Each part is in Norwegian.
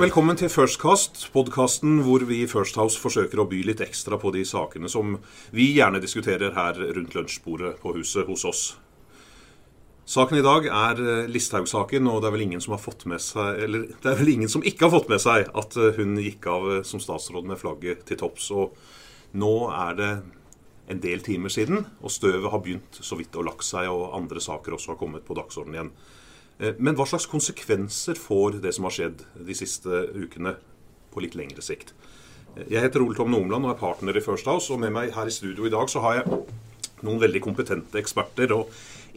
velkommen til Firstcast, podkasten hvor vi i First House forsøker å by litt ekstra på de sakene som vi gjerne diskuterer her rundt lunsjbordet på huset hos oss. Saken i dag er eh, Listhaug-saken, og det er vel ingen som har fått med seg Eller det er vel ingen som ikke har fått med seg at eh, hun gikk av eh, som statsråd med flagget til topps. Og nå er det en del timer siden, og støvet har begynt så vidt å lagt seg, og andre saker også har kommet på dagsordenen igjen. Eh, men hva slags konsekvenser får det som har skjedd de siste ukene, på litt lengre sikt? Eh, jeg heter Ole Tom Nomland og er partner i First House. Og med meg her i studio i dag så har jeg noen veldig kompetente eksperter. Og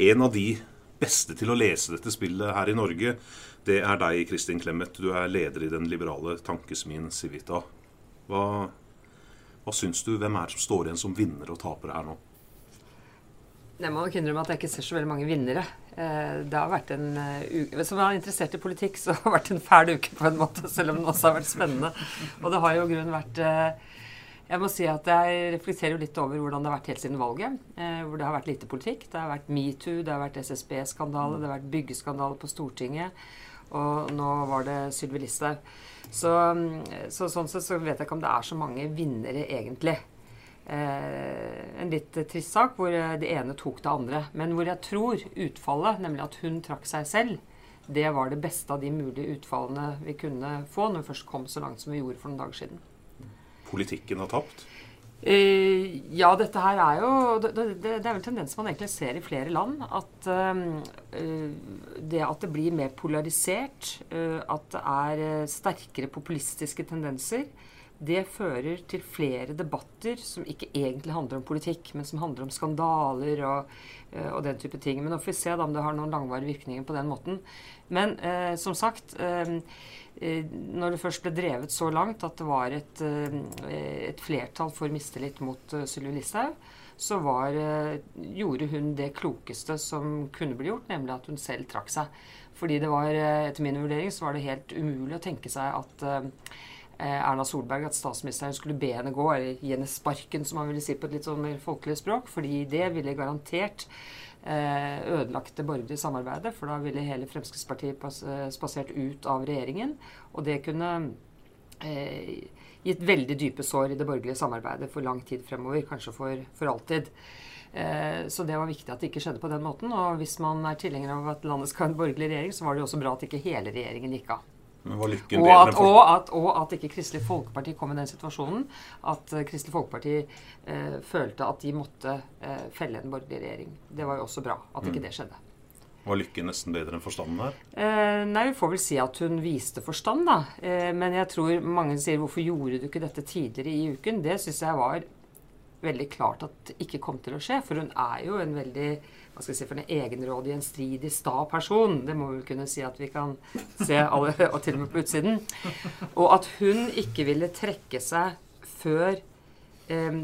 en av de beste til å lese dette spillet her i Norge, det er deg, Kristin Clemet. Du er leder i den liberale tankesmien Civita. Hva, hva syns du? Hvem er det som står igjen som vinner og taper her nå? Jeg må nok innrømme at jeg ikke ser så veldig mange vinnere. Eh, det har vært en eh, uke Som er interessert i politikk, så har det vært en fæl uke på en måte, selv om den også har vært spennende. Og det har jo i grunnen vært eh, Jeg må si at jeg reflekterer jo litt over hvordan det har vært helt siden valget. Hvor det har vært lite politikk. Det har vært metoo, det har vært SSB-skandale, det har vært byggeskandale på Stortinget. Og nå var det Sylvi Listhaug. Så, mm, så, sånn sett så vet jeg ikke om det er så mange vinnere, egentlig. Eh, en litt trist sak hvor det ene tok det andre. Men hvor jeg tror utfallet, nemlig at hun trakk seg selv, det var det beste av de mulige utfallene vi kunne få når vi først kom så langt som vi gjorde for noen dager siden. Politikken har tapt? Uh, ja, dette her er jo det, det, det, er vel tendens man egentlig ser i flere land. At uh, det at det blir mer polarisert, uh, at det er sterkere populistiske tendenser, det fører til flere debatter som ikke egentlig handler om politikk, men som handler om skandaler og, eh, og den type ting. Men nå får vi se om det har noen langvarige virkninger på den måten. Men eh, som sagt eh, eh, Når det først ble drevet så langt at det var et, eh, et flertall for mistillit mot Sylvi Listhaug, så var, gjorde hun det klokeste som kunne bli gjort, nemlig at hun selv trakk seg. Fordi det var, etter min vurdering så var det helt umulig å tenke seg at Erna Solberg at statsministeren skulle be henne gå, eller gi henne sparken, som man ville si på et litt sånn mer folkelig språk. Fordi det ville garantert eh, ødelagt det borgerlige samarbeidet. For da ville hele Fremskrittspartiet eh, spasert ut av regjeringen. Og det kunne eh, gitt veldig dype sår i det borgerlige samarbeidet for lang tid fremover. Kanskje for, for alltid. Eh, så det var viktig at det ikke skjedde på den måten. Og hvis man er tilhenger av at landet skal ha en borgerlig regjering, så var det jo også bra at ikke hele regjeringen gikk av. Og at, og, at, og, at, ikke Kristelig Folkeparti kom i den situasjonen at uh, Kristelig Folkeparti eh, følte at de måtte eh, felle en borgerlig regjering. Det var jo også bra at mm. ikke det skjedde. Var Lykke nesten bedre enn forstanden her? nei, vi får vel si at hun viste forstand, da. men jeg tror mange sier 'hvorfor gjorde du ikke dette tidligere i uken'? Det syns jeg var veldig klart at ikke kom til å skje. For hun er jo en veldig hva skal jeg si, for en egenrådig, gjenstridig, sta person. Det må vi kunne si at vi kan se alle, og til og med på utsiden. Og at hun ikke ville trekke seg før eh,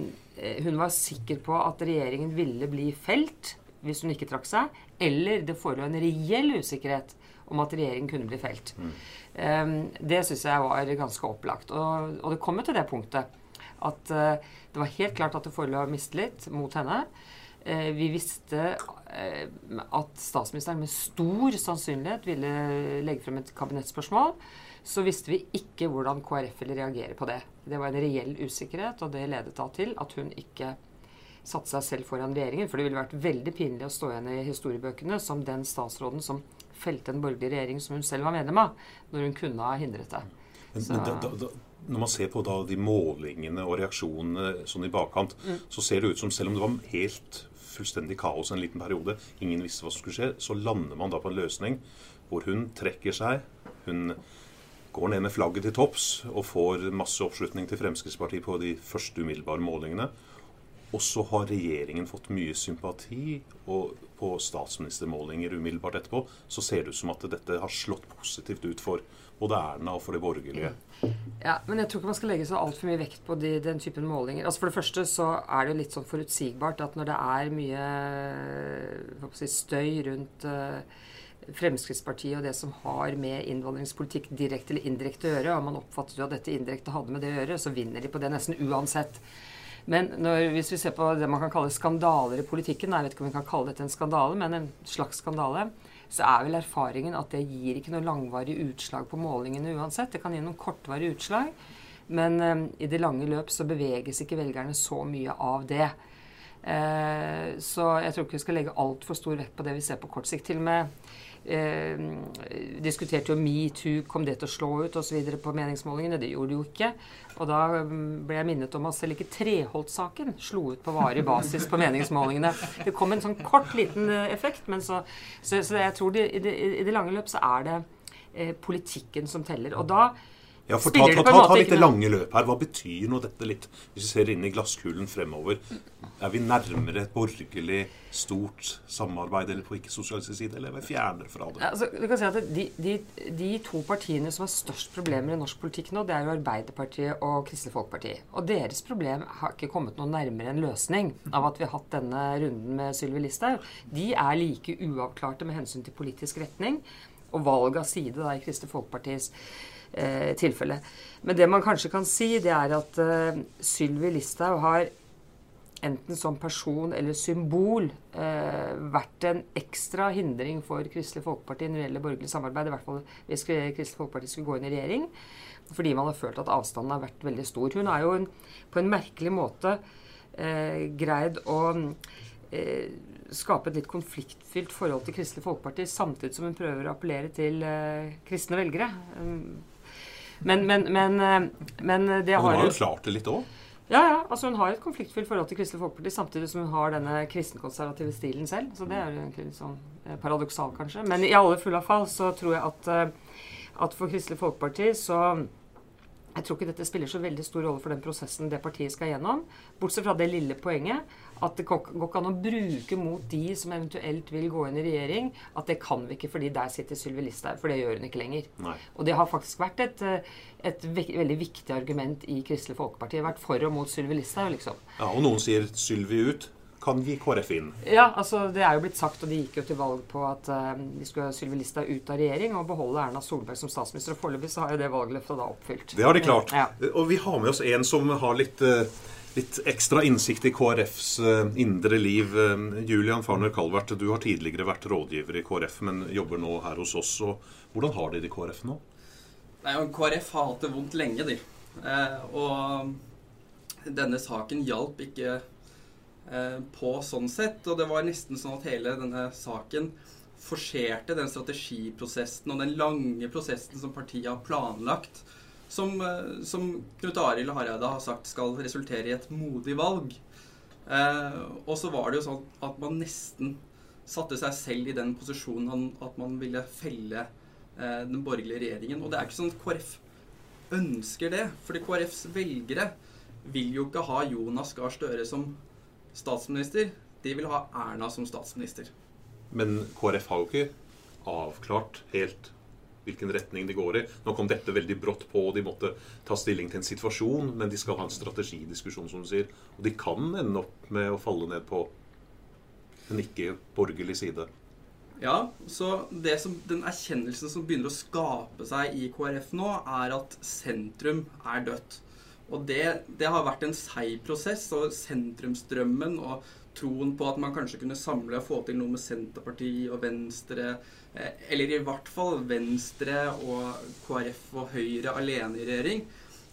hun var sikker på at regjeringen ville bli felt hvis hun ikke trakk seg, eller det forelå en reell usikkerhet om at regjeringen kunne bli felt. Mm. Um, det syns jeg var ganske opplagt. Og, og det kommer til det punktet at uh, det var helt klart at det forelå mistillit mot henne. Uh, vi visste uh, at statsministeren med stor sannsynlighet ville legge frem et kabinettspørsmål. Så visste vi ikke hvordan KrF ville reagere på det. Det var en reell usikkerhet, og det ledet da til at hun ikke satte seg selv foran regjeringen. For det ville vært veldig pinlig å stå igjen i historiebøkene som den statsråden som felte en borgerlig regjering som hun selv var medlem av, når hun kunne ha hindret det. Men, men da, da, når man ser på de målingene og reaksjonene sånn i bakkant, mm. så ser det ut som selv om det var helt fullstendig kaos en liten periode, ingen visste hva som skulle skje, så lander man da på en løsning hvor hun trekker seg. Hun går ned med flagget til topps og får masse oppslutning til Fremskrittspartiet på de første umiddelbare målingene. Og så har regjeringen fått mye sympati, og på statsministermålinger umiddelbart etterpå så ser det ut som at dette har slått positivt ut for både Erna og for det borgerlige. Ja, Men jeg tror ikke man skal legge så altfor mye vekt på de, den typen målinger. Altså For det første så er det jo litt sånn forutsigbart at når det er mye si, støy rundt uh, Fremskrittspartiet og det som har med innvandringspolitikk direkte eller indirekte å gjøre, og man oppfattet jo at dette indirekte hadde med det å gjøre, så vinner de på det nesten uansett. Men når, hvis vi ser på det man kan kalle skandaler i politikken, jeg vet ikke om vi kan kalle dette en skandale, men en slags skandale, så er vel erfaringen at det gir ikke noe langvarig utslag på målingene uansett. Det kan gi noen kortvarige utslag. Men um, i det lange løp så beveges ikke velgerne så mye av det. Eh, så jeg tror ikke vi skal legge altfor stor vekt på det vi ser på kort sikt. Til og med eh, diskuterte jo metoo, kom det til å slå ut osv. på meningsmålingene? Det gjorde det jo ikke. Og da mm, ble jeg minnet om at selv ikke Treholt-saken slo ut på varig basis på meningsmålingene. Det kom en sånn kort, liten eh, effekt, men så, så, så jeg tror det, i, det, i, det, lange løp så er det eh, politikken som teller. Og da ja, for ta, ta, ta, ta litt det lange løp her. Hva betyr nå dette litt? Hvis vi ser inn i glasskulen fremover, er vi nærmere et borgerlig, stort samarbeid eller på ikke-sosialistisk side, eller er vi fjernere fra det? Ja, altså, du kan si at de, de, de, to partiene som har størst problemer i norsk politikk nå, det er jo Arbeiderpartiet og Kristelig Folkeparti. Og deres problem har ikke kommet noe nærmere en løsning av at vi har hatt denne runden med Sylvi Listhaug. De er like uavklarte med hensyn til politisk retning og valg av side da, i Kristelig Folkepartis eh, tilfelle. Men det man kanskje kan si, det er at eh, Sylvi Listhaug har enten som person eller symbol eh, vært en ekstra hindring for Kristelig Folkeparti når det gjelder borgerlig samarbeid. I hvert fall hvis Kristelig Folkeparti skulle gå inn i regjering. Fordi man har følt at avstanden har vært veldig stor. Hun har jo en, på en merkelig måte eh, greid å eh, skape et litt konfliktfylt forhold til Kristelig Folkeparti, samtidig som hun prøver å appellere til eh, kristne velgere. Men, men, men, eh, men det har Hun har jo klart det litt òg? Ja, ja. altså Hun har et konfliktfylt forhold til Kristelig Folkeparti samtidig som hun har denne kristenkonservative stilen selv. Så det er jo egentlig litt sånn eh, paradoksalt, kanskje. Men i alle fulle fall så tror jeg at, eh, at for Kristelig Folkeparti så jeg tror ikke dette spiller så veldig stor rolle for den prosessen det partiet skal gjennom. Bortsett fra det lille poenget at det går ikke an å bruke mot de som eventuelt vil gå inn i regjering, at det kan vi ikke fordi der sitter Sylvi Listhaug. For det gjør hun ikke lenger. Nei. Og det har faktisk vært et, eh, et veldig viktig argument i Kristelig Folkeparti. Vært for og mot Sylvi Listhaug, liksom. Ja, og noen sier Sylvi ut kan gi KrF inn. Ja, altså det er jo blitt sagt, og de gikk jo til valg på at uh, de skulle ha Sylvi Listhaug ut av regjering og beholde Erna Solberg som statsminister. Og foreløpig så har jo det valgløftet da oppfylt. Det har de klart. Ja. Og vi har med oss en som har litt uh, litt ekstra innsikt i KrFs uh, indre liv. Julian Farner Calvert, du har tidligere vært rådgiver i KrF, men jobber nå her hos oss. Og hvordan har de det i KrF nå? Nei, KrF har hatt det vondt lenge, de. Eh, og denne saken hjalp ikke på sånn sett. Og det var nesten sånn at hele denne saken forserte den strategiprosessen og den lange prosessen som partiet har planlagt som, eh, som Knut Arild Hareide har sagt skal resultere i et modig valg. Eh, og så var det jo sånn at man nesten satte seg selv i den posisjonen at man ville felle eh, den borgerlige regjeringen. Og det er ikke sånn at KrF ønsker det. Fordi KrFs velgere vil jo ikke ha Jonas Gahr Støre som statsminister. De vil ha Erna som statsminister. Men KrF har jo ikke avklart helt hvilken retning de går i. Nå kom dette veldig brått på, og de måtte ta stilling til en situasjon, men de skal ha en strategidiskusjon, som du sier. Og de kan ende opp med å falle ned på en ikke-borgerlig side. Ja, så som, den erkjennelsen som begynner å skape seg i KrF nå, er at sentrum er dødt. Og det, det har vært en seig prosess, og sentrumsdrømmen og troen på at man kanskje kunne samle og få til noe med Senterpartiet og Venstre, eh, eller i hvert fall Venstre og KrF og Høyre alene i regjering,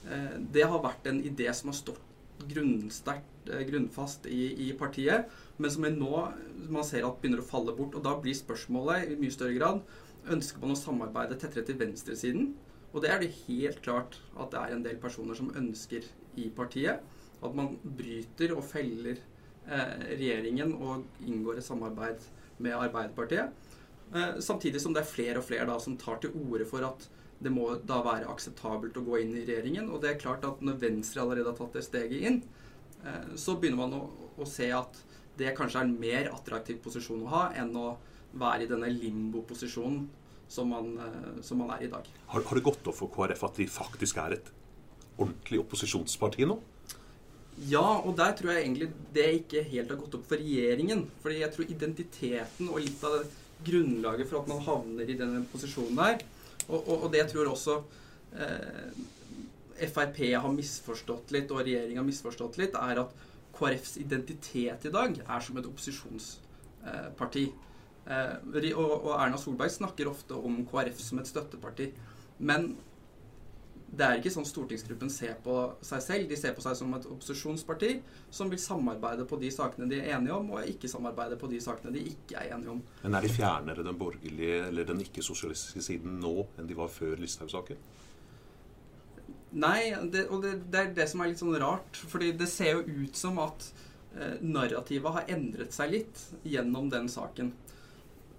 eh, det har vært en idé som har stått grunnsterkt, eh, grunnfast i, i, partiet, men som nå man ser at begynner å falle bort. Og da blir spørsmålet i mye større grad ønsker man å samarbeide tettere til venstresiden. Og det er det helt klart at det er en del personer som ønsker i partiet. At man bryter og feller Eh, regjeringen og inngår et samarbeid med Arbeiderpartiet. Eh, samtidig som det er flere og flere da, som tar til orde for at det må da være akseptabelt å gå inn i regjeringen. Og det er klart at når Venstre allerede har tatt det steget inn, eh, så begynner man å, å se at det kanskje er en mer attraktiv posisjon å ha enn å være i denne limbo-posisjonen som, som, man er i dag. Har, har det gått opp for KrF at de faktisk er et ordentlig opposisjonsparti nå? Ja, og der tror jeg egentlig det ikke helt har gått opp for regjeringen. Fordi jeg tror identiteten og litt av det grunnlaget for at man havner i denne posisjonen der, og, og, og det tror også eh, Frp har misforstått litt, og regjeringen har misforstått litt, er at KrFs identitet i dag er som et opposisjonsparti. Eh, og Erna Solberg snakker ofte om KrF som et støtteparti. Men det er ikke sånn stortingsgruppen ser på seg selv. De ser på seg som et opposisjonsparti som vil samarbeide på de sakene de er enige om, og ikke samarbeide på de sakene de ikke er enige om. Men er de fjernere den borgerlige eller den ikke-sosialistiske siden nå enn de var før Listhaug-saken? Nei, det, og det, det, er det som er litt sånn rart. fordi det ser jo ut som at eh, narrativet har endret seg litt gjennom den saken.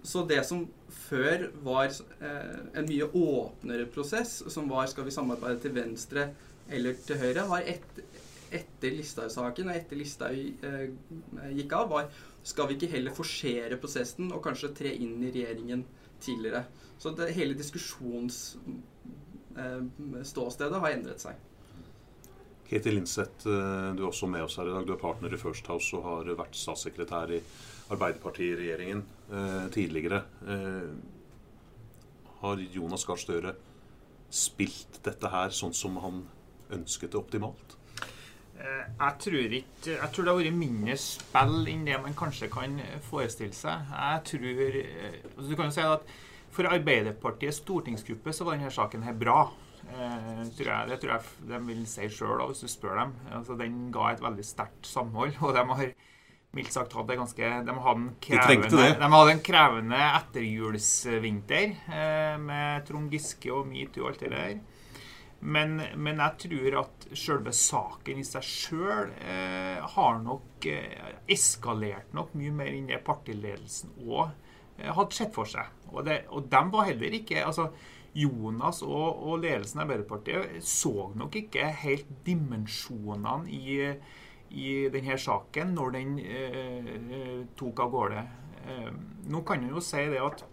Så det som før var eh, en mye åpnere prosess, som var skal vi samarbeide til venstre eller til høyre, har et, etter Listhaug-saken og etter Listhaug eh, gikk av, var skal vi ikke heller forsere prosessen og kanskje tre inn i regjeringen tidligere. Så det, hele diskusjonsståstedet eh, har endret seg. Ketil Linseth, eh, du er også med oss her i dag. Du er partner i First House og har vært statssekretær i Arbeiderpartiregjeringen eh, tidligere. Eh, har Jonas Gahr Støre spilt dette her sånn som han ønsket det optimalt? Eh, jeg tror ikke Jeg tror det har vært mindre spill enn det man kanskje kan forestille seg. Jeg tror eh, altså Du kan jo si at for Arbeiderpartiets stortingsgruppe så var denne saken her bra. Eh, tror jeg, det tror jeg de vil si sjøl hvis du spør dem. Altså, den ga et veldig sterkt samhold. Og de har mildt sagt hadde ganske De hadde en krevende, de hadde en krevende etterjulsvinter eh, med Trond Giske og metoo og alt det der. Men, men, jeg tror at selve saken i seg sjøl eh, har nok eh, eskalert nok mye mer enn det partiledelsen òg eh, hadde sett for seg. Og, det, og dem var heller ikke altså Jonas og, og ledelsen av Arbeiderpartiet så nok ikke helt dimensjonene i i denne saken når den eh, tok av gårde. Eh, nå kan en jo si det at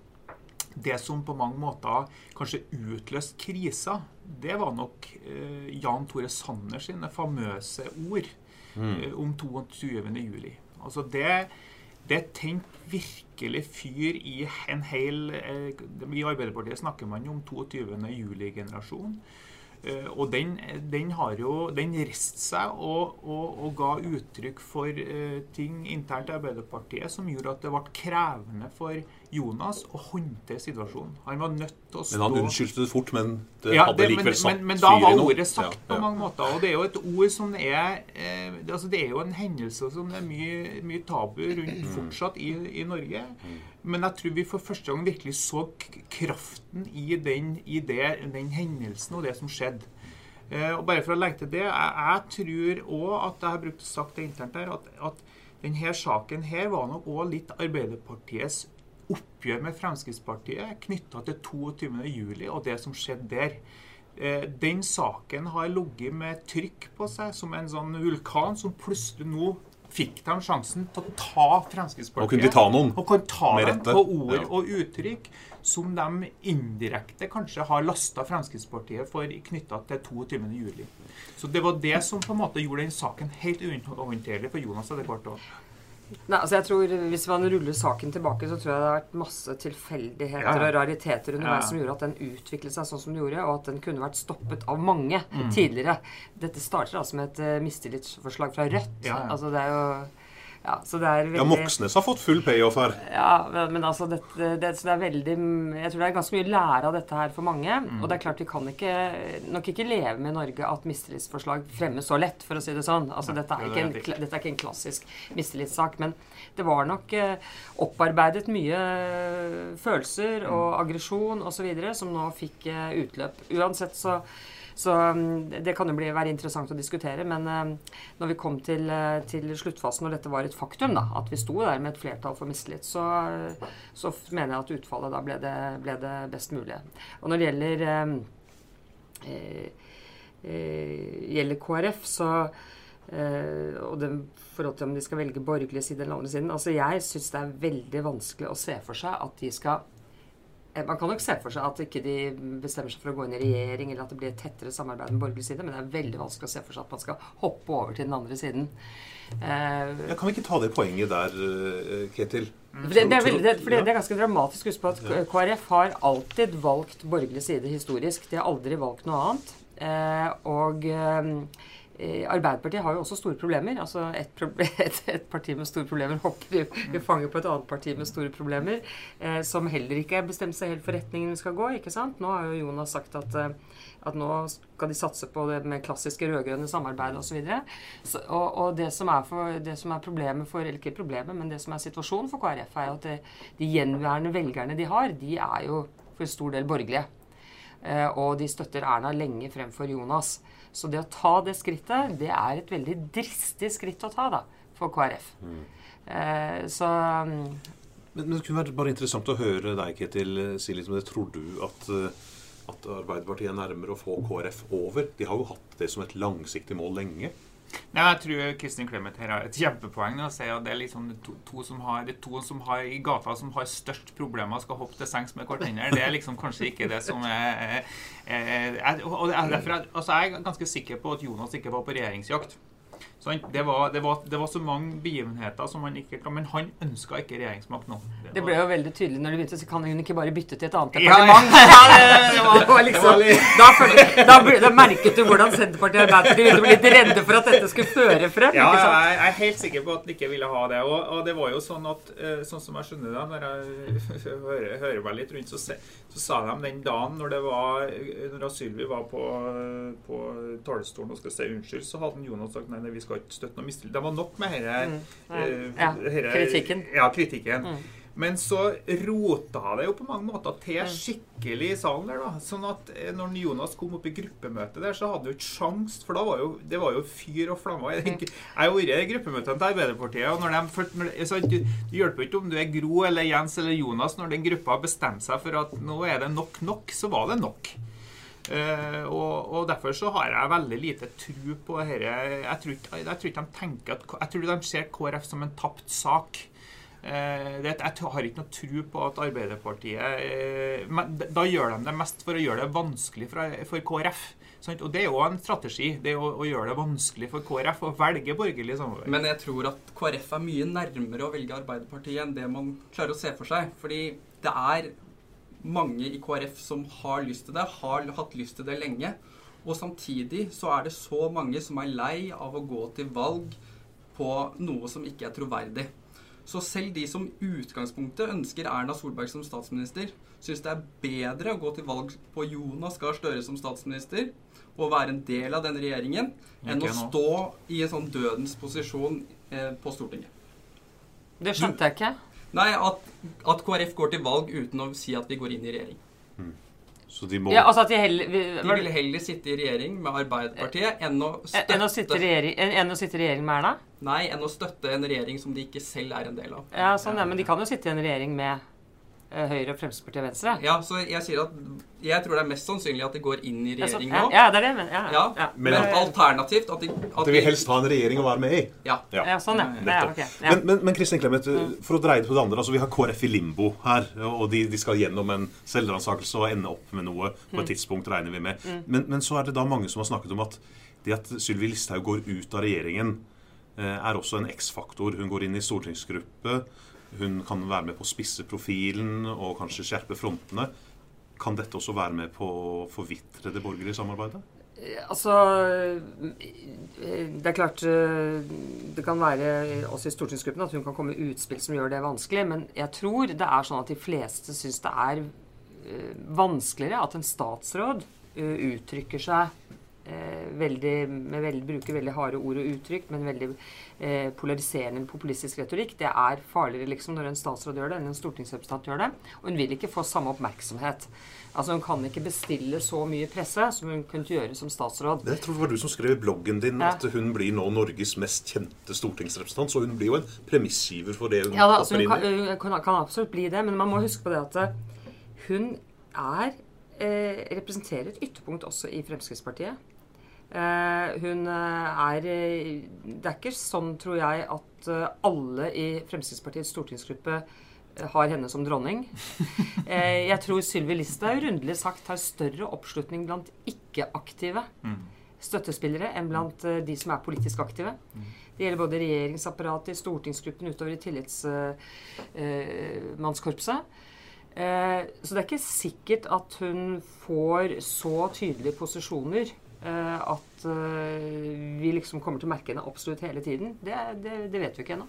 det som på mange måter kanskje utløste krisa, det var nok eh, Jan Tore Sanner sine famøse ord mm. Eh, om 22.07. Altså det, det tente virkelig fyr i en hel eh, I Arbeiderpartiet snakker man jo om 22. Eh, og den, den, har jo Den reiste seg og, og, og, ga uttrykk for uh, ting internt i Arbeiderpartiet som gjorde at det ble krevende for Jonas å håndtere situasjonen. Han var nødt til å stå Men han unnskyldte det fort, men det ja, hadde det, likevel satt men, men, da var ordet sagt ja, på mange måter. Og det er jo et ord som er eh, det, altså det er jo en hendelse som det er mye, mye tabu rundt mm. fortsatt i, i Norge. Men jeg tror vi for første gang virkelig så kraften i den, i det, den hendelsen og det som skjedde. Eh, og bare for å legge til det, jeg, jeg tror òg at jeg har brukt sagt det internt her, at, at denne saken her var nok òg litt Arbeiderpartiets oppgjør med Fremskrittspartiet knytta til 22.07. og det som skjedde der. Eh, den saken har ligget med trykk på seg som en sånn vulkan som plutselig nå fikk de sjansen til å ta Fremskrittspartiet. Og kunne de ta noen og kunne ta med dem rette. på ord ja. og uttrykk som de indirekte kanskje har lasta Fremskrittspartiet for knytta til 22.07. Så det var det som på en måte gjorde den saken helt uhåndterlig for Jonas etter hvert år. Nei, altså jeg tror Hvis man ruller saken tilbake, så tror jeg det har vært masse tilfeldigheter ja, ja. og rariteter underveis ja, som gjorde at den utviklet seg sånn som den gjorde, og at den kunne vært stoppet av mange mm. tidligere. Dette starter altså med et uh, mistillitsforslag fra Rødt. Altså det er jo ja, så det er veldig... ja, Moxnes har fått full payoff her. Ja, men altså dette, det, det, er veldig Jeg tror det er ganske mye lære av dette her for mange. Mm. Og det er klart vi kan ikke, nok ikke leve med i Norge at mistillitsforslag fremmes så lett, for å si det sånn. Altså dette er ikke en, dette er ikke en klassisk mistillitssak. Men det var nok eh, opparbeidet mye følelser og mm. aggresjon osv. som nå fikk eh, utløp. Uansett så så um, det kan jo bli, være interessant å diskutere. Men um, når vi kom til, uh, til, sluttfasen, og dette var et faktum, da, at vi sto der med et flertall for mistillit, så, så mener jeg at utfallet da ble det, ble det best mulige. Og når det gjelder um, eh, eh, gjelder KrF, så Uh, og det forhold til om de skal velge borgerlig side eller andre siden. Altså Jeg syns det er veldig vanskelig å se for seg at de skal Eh, man kan nok se for seg at ikke de bestemmer seg for å gå inn i regjering, eller at det blir et tettere samarbeid med borgerlig side, men det er veldig vanskelig å se for seg at man skal hoppe over til den andre siden. Uh, jeg kan vi ikke ta det poenget der, uh, Ketil? For det, det, er veldig, det, for det, er ganske dramatisk. Husk på at KrF har alltid valgt borgerlig side historisk. De har aldri valgt noe annet. Og eh, Arbeiderpartiet har jo også store problemer. altså Et, et, et parti med store problemer hopper i, fanget på et annet parti med store problemer, eh, som heller ikke har bestemt seg helt for retningen vi skal gå. ikke sant? Nå har jo Jonas sagt at, eh, at nå skal de satse på det med klassiske rød-grønne samarbeid osv. Og, og, og det, som er for, det som er problemet for Eller ikke problemet, men det som er situasjonen for KrF, er at de gjenværende velgerne de har, de er jo for en stor del borgerlige. Eh, og de støtter Erna lenge fremfor Jonas. Så det å ta det skrittet, det er et veldig dristig skritt å ta da, for KrF. Eh, så mm, men, men, det kunne vært bare interessant å høre deg, Ketil, si litt om det. Tror du at, eh, at Arbeiderpartiet er nærmere å få KrF over? De har jo hatt det som et langsiktig mål lenge. Nei, jeg tror Kristin Clemet her har et kjempepoeng når si at det er liksom to, to, som har, de to som har i gata som har størst problemer, skal hoppe til sengs med hverandre. Det er liksom kanskje ikke det som er, er, er og derfor, altså Jeg er ganske sikker på at Jonas ikke var på regjeringsjakt. Det var, det, var, det, var, så mange begivenheter som han ikke kan Men han ønska ikke regjeringsmakt nå. Det, det ble jo veldig tydelig når det begynte, så kan hun ikke bare bytte til et annet departement. Ja, ja, liksom, da, da, da, merket du hvordan Senterpartiet og Arbeiderpartiet ble litt redde for at dette skulle føre frem. Ja, jeg er helt sikker på at de ikke ville ha det. Og, og det var jo sånn at, eh, sånn som jeg skjønner det, når jeg hører, hører meg litt rundt, så, så, sa de den dagen når det var Når Sylvi var på, på talerstolen og skulle si unnskyld, så hadde Jonas sagt nei, vi skal ikke støtte noe mistillit. Det var nok med denne, mm. uh, ja. Her, kritikken. Ja, kritikken. Mm. Men så rota det jo på mange måter til mm. skikkelig i salen der. da. Sånn at eh, når Jonas kom opp i gruppemøtet der, så hadde du ikke sjans, for da var jo, det var jo fyr og flammer. Jeg mm. har vært i gruppemøtene til Arbeiderpartiet, og når de, så, det hjelper ikke om du er Gro eller Jens eller Jonas. Når den gruppa bestemte seg for at nå er det nok nok, så var det nok. Uh, og, og, Derfor så har jeg veldig lite tro på dette. Jeg tror, ikke, jeg tror ikke de tenker at, jeg tror de ser KrF som en tapt sak. Uh, det, jeg har ikke noe tro på at Arbeiderpartiet uh, Da gjør de det mest for å gjøre det vanskelig for, for KrF. Sant? Og Det er jo en strategi. det å, å, gjøre det vanskelig for KrF å velge borgerlig samarbeid. Men jeg tror at KrF er mye nærmere å velge Arbeiderpartiet enn det man klarer å se for seg. Fordi det er mange i KrF som har lyst til det, har hatt lyst til det lenge. Og samtidig så er det så mange som er lei av å gå til valg på noe som ikke er troverdig. Så selv de som utgangspunktet ønsker Erna Solberg som statsminister, syns det er bedre å gå til valg på Jonas Gahr Støre som statsminister og være en del av den regjeringen, enn å stå i en sånn dødens posisjon eh, på Stortinget. Det skjønte jeg ikke. Nei, at, at, KrF går til valg uten å si at vi går inn i regjering. Mm. Så de må ja, altså de, heller, vi, de vil heller sitte i regjering med Arbeiderpartiet enn å støtte Enn å sitte i regjering, enn å sitte i regjering med Erna? Nei, enn å støtte en regjering som de ikke selv er en del av. Ja, sånn, ja, Men de kan jo sitte i en regjering med Eh, Høyre, Fremskrittspartiet og Venstre. Ja, så jeg sier at jeg tror det er mest sannsynlig at de går inn i regjering nå. Ja, det er det, men, ja, ja. ja. Men, men, alternativt at de, at de vil helst ha en regjering å være med i. Ja. ja. sånn, ja. Okay. Men, men, men Kristin Clemet, mm. for å dreie det på det andre. altså Vi har KrF i limbo her. Og de, de skal gjennom en selvransakelse og ende opp med noe på et mm. tidspunkt, regner vi med. Mm. Men, men, så er det da mange som har snakket om at det at Sylvi Listhaug går ut av regjeringen, eh, er også en X-faktor. Hun går inn i stortingsgruppe. Hun kan være med på å spisse profilen og kanskje skjerpe frontene. Kan dette også være med på å forvitre det borgerlige samarbeidet? Altså Det er klart det kan være også i stortingsgruppen at hun kan komme med utspill som gjør det vanskelig. Men jeg tror det er sånn at de fleste syns det er eh, vanskeligere at en statsråd eh, uttrykker seg eh, veldig, veldig, bruker veldig harde ord og uttrykk, men veldig eh, polariserende populistisk retorikk. Det er farligere liksom når en statsråd gjør det, enn en stortingsrepresentant gjør det. Og hun vil ikke få samme oppmerksomhet. Altså Hun kan ikke bestille så mye presse som hun kunne gjøre som statsråd. Jeg tror det var du som skrev i bloggen din ja. at hun blir nå Norges mest kjente stortingsrepresentant. Så hun blir jo en premissgiver for det hun ja, da, altså, hun kan, hun kan, kan, absolutt bli det, men man må huske på det at eh, hun er eh, representerer et ytterpunkt også i Fremskrittspartiet. Uh, hun eh, er Det er ikke sånn, tror jeg, at alle i Fremskrittspartiets stortingsgruppe har henne som dronning. jeg tror Sylvi Listhaug rundelig sagt har større oppslutning blant ikke-aktive mm. støttespillere enn blant de som er politisk aktive. Mm. Det gjelder både regjeringsapparatet, stortingsgruppen utover i tillitsmannskorpset. så det er ikke sikkert at hun får så tydelige posisjoner Eh, at eh, vi liksom kommer til å merke henne absolutt hele tiden, det, det, det vet vi ikke ennå.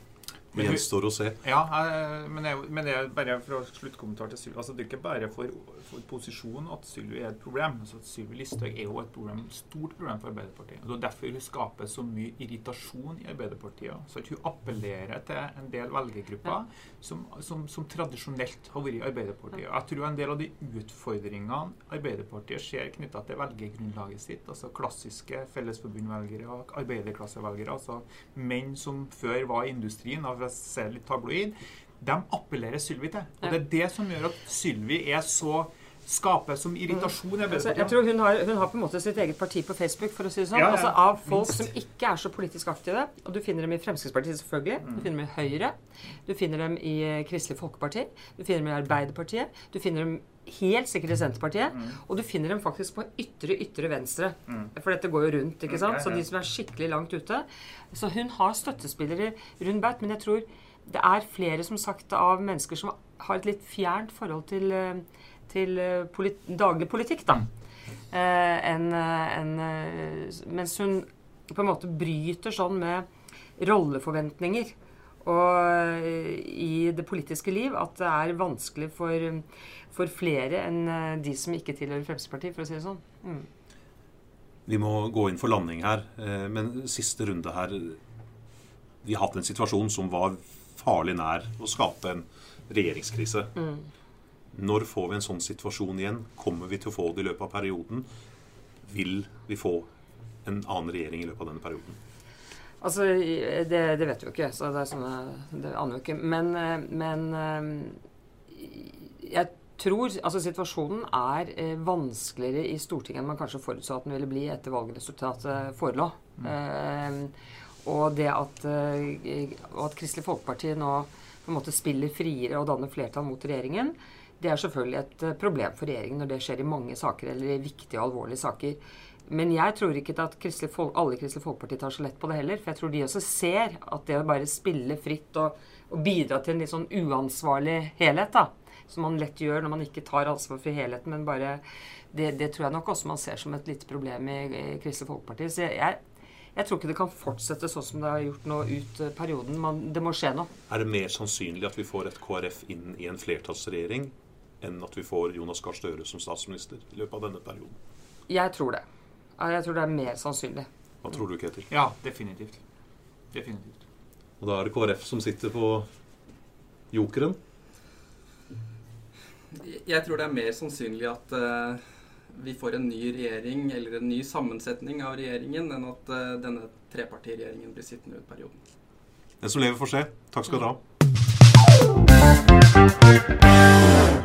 Det gjenstår å se. Ja, eh, men det, er men er bare for å sluttkommentar til Sylvi. Altså, det er ikke bare for, for posisjonen at Sylvi er et problem. Altså, Sylvi Listhaug er jo et problem, stort problem for Arbeiderpartiet. Og Det er derfor hun skaper så mye irritasjon i Arbeiderpartiet. Så at hun appellerer til en del velgergrupper som, som, som tradisjonelt har vært i Arbeiderpartiet. Jeg tror en del av de utfordringene Arbeiderpartiet ser knytta til velgergrunnlaget sitt, altså klassiske fellesforbundvelgere og arbeiderklassevelgere, altså menn som før var i industrien, da, for å se litt tabloid, de appellerer Sylvi til. Og det er det som gjør at Sylvi er så skaper som irritasjon i Altså, jeg Arbeiderpartiet. tror hun har, hun har på en måte sitt eget parti på Facebook, for å si det sånn. Ja, ja, altså Av folk minst. som ikke er så politisk aktive. Og du finner dem i Fremskrittspartiet, selvfølgelig. Mm. Du finner dem i Høyre. Du finner dem i eh, Kristelig Folkeparti. Du finner dem i Arbeiderpartiet. Du finner dem helt sikkert i Senterpartiet. Mm. Og du finner dem faktisk på ytre, ytre venstre. For dette går jo rundt, ikke Mm, sant. Så de som er skikkelig langt ute. Så hun har støttespillere rundt baut, men jeg tror det er flere, som sagt, av mennesker som har et litt fjernt forhold til eh, til eh, polit daglig politikk, da. Eh, enn eh, enn, eh, mens hun på en måte bryter sånn med rolleforventninger og eh, i det politiske liv at det er vanskelig for, for flere enn eh, de som ikke tilhører Fremskrittspartiet, for å si det sånn. Mm. Vi må gå inn for landing her. eh, Men siste runde her Vi har hatt en situasjon som var farlig nær å skape en regjeringskrise. Når får vi en sånn situasjon igjen? Kommer vi til å få det i løpet av perioden? Vil vi få en annen regjering i løpet av denne perioden? Altså, det, det vet vi jo ikke, så det, er sånne, det aner vi ikke. Men, eh, men eh, jeg tror altså Situasjonen er eh, vanskeligere i Stortinget enn man kanskje forutså at den ville bli etter valgresultatet forelå. Eh, og det at, eh, at Kristelig Folkeparti nå på en måte spiller friere og danner flertall mot regjeringen, det er selvfølgelig et problem for regjeringen når det skjer i mange saker, eller i viktige og alvorlige saker. Men jeg tror ikke at Kristelig Fol alle i Kristelig Folkeparti tar så lett på det heller. For jeg tror de også ser at det å bare spille fritt og, og bidra til en litt sånn uansvarlig helhet, da, som man lett gjør når man ikke tar ansvar for helheten, men bare Det, det tror jeg nok også man ser som et lite problem i, i Kristelig Folkeparti. Så jeg, jeg, jeg tror ikke det kan fortsette sånn som det har gjort nå ut eh, perioden. Man, det må skje noe. Er det mer sannsynlig at vi får et KrF inn i en flertallsregjering enn at vi får Jonas Gahr Støre som statsminister i løpet av denne perioden? Jeg tror det. Ja, Jeg tror det er mer sannsynlig. Hva tror du, Ketil? Ja, definitivt. Definitivt. Og da er det KrF som sitter på jokeren. Jeg tror det er mer sannsynlig at uh, vi får en ny regjering eller en ny sammensetning av regjeringen enn at uh, denne trepartiregjeringen blir sittende ut perioden. Den som lever, får se. Takk skal dere ha.